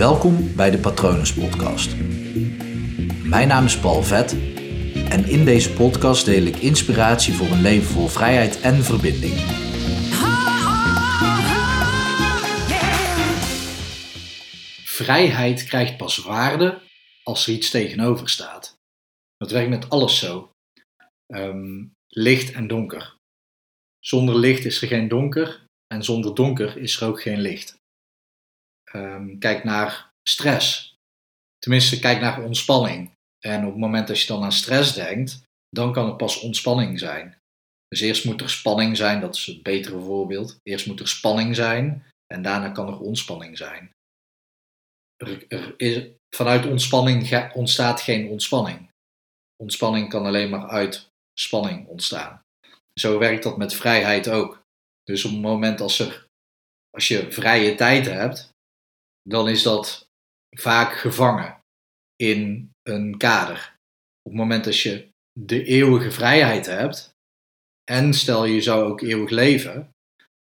Welkom bij de Patronus Podcast. Mijn naam is Paul Vet en in deze podcast deel ik inspiratie voor een leven vol vrijheid en verbinding. Vrijheid krijgt pas waarde als er iets tegenover staat. Dat werkt met alles zo. Ehm, licht en donker. Zonder licht is er geen donker en zonder donker is er ook geen licht. Ehm, kijk naar stress. Tenminste, kijk naar ontspanning. En op het moment dat je dan aan stress denkt, dan kan het pas ontspanning zijn. Dus eerst moet er spanning zijn, dat is het betere voorbeeld. Eerst moet er spanning zijn en daarna kan er ontspanning zijn. Er, is, vanuit ontspanning ontstaat geen ontspanning. Ontspanning kan alleen maar uit spanning ontstaan. Zo werkt dat met vrijheid ook. Dus op het moment als, er, als je vrije tijd hebt, dan is dat vaak gevangen in een kader. Op het moment dat je de eeuwige vrijheid hebt, en stel je zou ook eeuwig leven,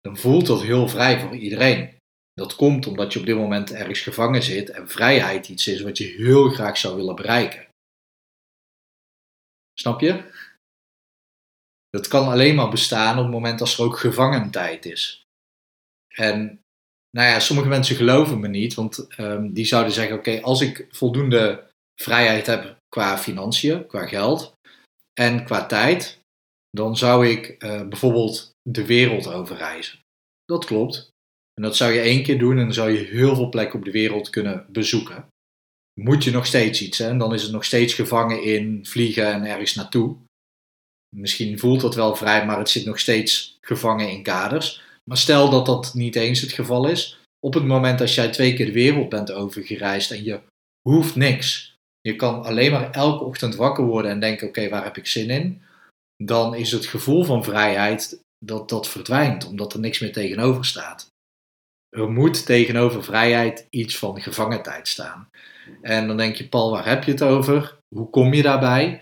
dan voelt dat heel vrij voor iedereen. Dat komt omdat je op dit moment ergens gevangen zit en vrijheid iets is wat je heel graag zou willen bereiken. Snap je? Dat kan alleen maar bestaan op het moment als er ook gevangentijd is. En nou ja, sommige mensen geloven me niet, want um, die zouden zeggen: Oké, als ik voldoende vrijheid heb qua financiën, qua geld en qua tijd, dan zou ik uh, bijvoorbeeld de wereld overreizen. Dat klopt. En dat zou je één keer doen en dan zou je heel veel plekken op de wereld kunnen bezoeken. Moet je nog steeds iets, hè? en dan is het nog steeds gevangen in vliegen en ergens naartoe. Misschien voelt dat wel vrij, maar het zit nog steeds gevangen in kaders. Maar stel dat dat niet eens het geval is. Op het moment dat jij twee keer de wereld bent overgereisd en je hoeft niks. Je kan alleen maar elke ochtend wakker worden en denken: oké, waar heb ik zin in? Dan is het gevoel van vrijheid dat dat verdwijnt, omdat er niks meer tegenover staat. Er moet tegenover vrijheid iets van gevangentijd staan. En dan denk je, Paul, waar heb je het over? Hoe kom je daarbij?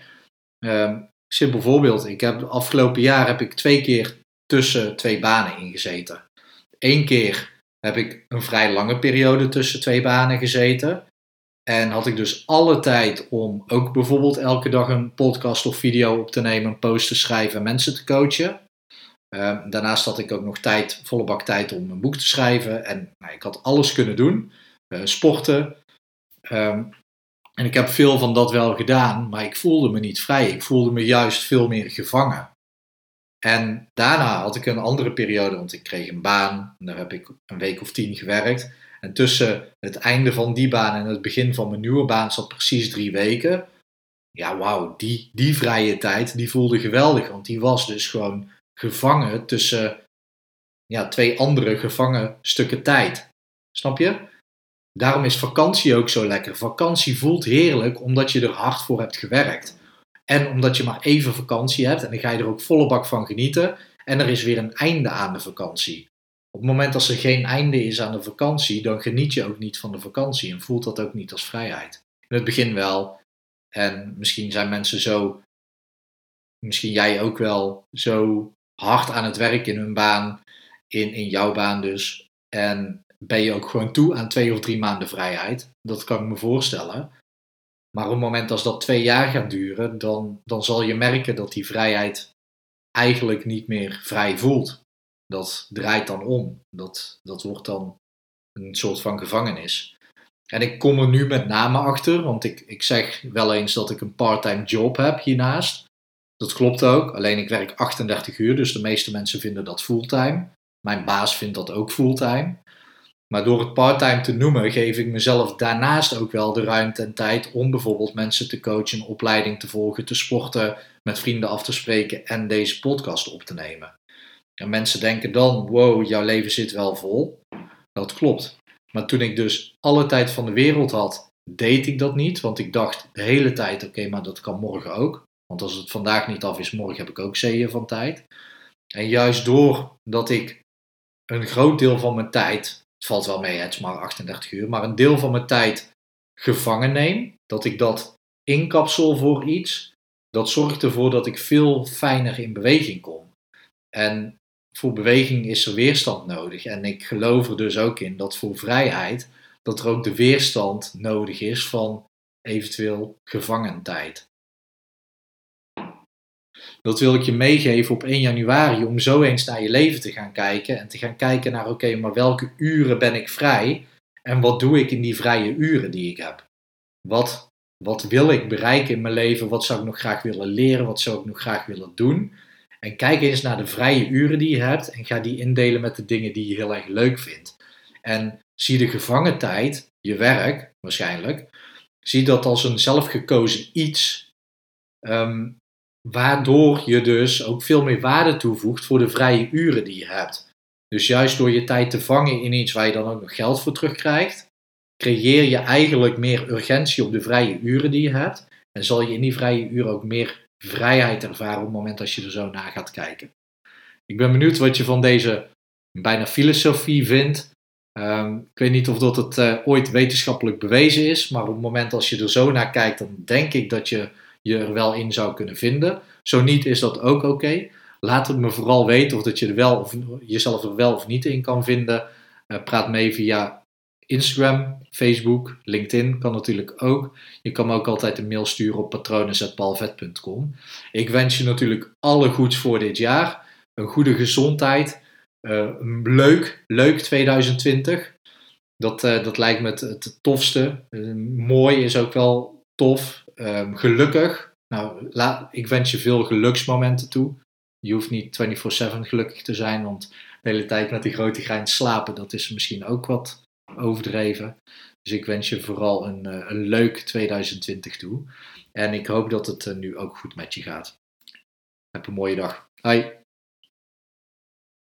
Um, simpel voorbeeld. Ik heb afgelopen jaar heb ik twee keer tussen twee banen ingezeten. Eén keer heb ik een vrij lange periode tussen twee banen gezeten. En had ik dus alle tijd om ook bijvoorbeeld elke dag een podcast of video op te nemen, een post te schrijven en mensen te coachen. Ehm, daarnaast had ik ook nog tijd, volle bak tijd om een boek te schrijven. En nou, ik had alles kunnen doen. Uh, sporten. Ehm, en ik heb veel van dat wel gedaan, maar ik voelde me niet vrij. Ik voelde me juist veel meer gevangen. En daarna had ik een andere periode, want ik kreeg een baan. Daar heb ik een week of tien gewerkt. En tussen het einde van die baan en het begin van mijn nieuwe baan zat precies drie weken. Ja, wauw, die, die vrije tijd, die voelde geweldig. Want die was dus gewoon gevangen tussen ja, twee andere gevangen stukken tijd. Snap je? Daarom is vakantie ook zo lekker. Vakantie voelt heerlijk omdat je er hard voor hebt gewerkt. En omdat je maar even vakantie hebt en dan ga je er ook volle bak van genieten. En er is weer een einde aan de vakantie. Op het moment dat er geen einde is aan de vakantie, dan geniet je ook niet van de vakantie en voelt dat ook niet als vrijheid. In het begin wel. En misschien zijn mensen zo, misschien jij ook wel, zo hard aan het werk in hun baan, in, in jouw baan dus. En ben je ook gewoon toe aan twee of drie maanden vrijheid. Dat kan ik me voorstellen. Maar op het moment als dat twee jaar gaat duren, dan, dan zal je merken dat die vrijheid eigenlijk niet meer vrij voelt. Dat draait dan om. Dat, dat wordt dan een soort van gevangenis. En ik kom er nu met name achter, want ik, ik zeg wel eens dat ik een parttime job heb hiernaast. Dat klopt ook, alleen ik werk 38 uur, dus de meeste mensen vinden dat fulltime. Mijn baas vindt dat ook fulltime. Maar door het parttime te noemen, geef ik mezelf daarnaast ook wel de ruimte en tijd om bijvoorbeeld mensen te coachen, opleiding te volgen, te sporten, met vrienden af te spreken en deze podcast op te nemen. En mensen denken dan: wow, jouw leven zit wel vol. Dat klopt. Maar toen ik dus alle tijd van de wereld had, deed ik dat niet, want ik dacht de hele tijd: oké, maar dat kan morgen ook. Want als het vandaag niet af is, morgen heb ik ook zeeën van tijd. En juist doordat ik een groot deel van mijn tijd het valt wel mee, het is maar 38 uur, maar een deel van mijn tijd gevangen neem, dat ik dat inkapsel voor iets, dat zorgt ervoor dat ik veel fijner in beweging kom. En voor beweging is er weerstand nodig. En ik geloof er dus ook in dat voor vrijheid dat er ook de weerstand nodig is van eventueel gevangentijd. Dat wil ik je meegeven op 1 januari om zo eens naar je leven te gaan kijken en te gaan kijken naar oké, maar welke uren ben ik vrij en wat doe ik in die vrije uren die ik heb? Wat, wat wil ik bereiken in mijn leven? Wat zou ik nog graag willen leren? Wat zou ik nog graag willen doen? En kijk eens naar de vrije uren die je hebt en ga die indelen met de dingen die je heel erg leuk vindt. En zie de gevangen tijd, je werk waarschijnlijk, zie dat als een zelfgekozen iets, ehm, waardoor je dus ook veel meer waarde toevoegt voor de vrije uren die je hebt. Dus juist door je tijd te vangen in iets waar je dan ook nog geld voor terugkrijgt, creëer je eigenlijk meer urgentie op de vrije uren die je hebt. En zal je in die vrije uren ook meer vrijheid ervaren op het moment als je er zo naar gaat kijken. Ik ben benieuwd wat je van deze bijna filosofie vindt. Um, ik weet niet of dat het uh, ooit wetenschappelijk bewezen is, maar op het moment als je er zo naar kijkt, dan denk ik dat je je er wel in zou kunnen vinden. Zo niet is dat ook oké. Laat het me vooral weten of dat je er wel of, jezelf er wel of niet in kan vinden. Uh, praat mee via Instagram, Facebook, LinkedIn kan natuurlijk ook. Je kan me ook altijd een mail sturen op patronen.palvet.com. Ik wens je natuurlijk alle goeds voor dit jaar. Een goede gezondheid. Uh, leuk, leuk 2020. Dat, uh, dat lijkt me het, het tofste. Mooi is ook wel tof. Ehm, gelukkig. Nou, la, ik wens je veel geluksmomenten toe. Je hoeft niet 24-7 gelukkig te zijn, want de hele tijd met die grote grijns slapen, dat is misschien ook wat overdreven. Dus ik wens je vooral een, eh, een leuk 2020 toe. En ik hoop dat het eh, nu ook goed met je gaat. Heb een mooie dag. Hoi.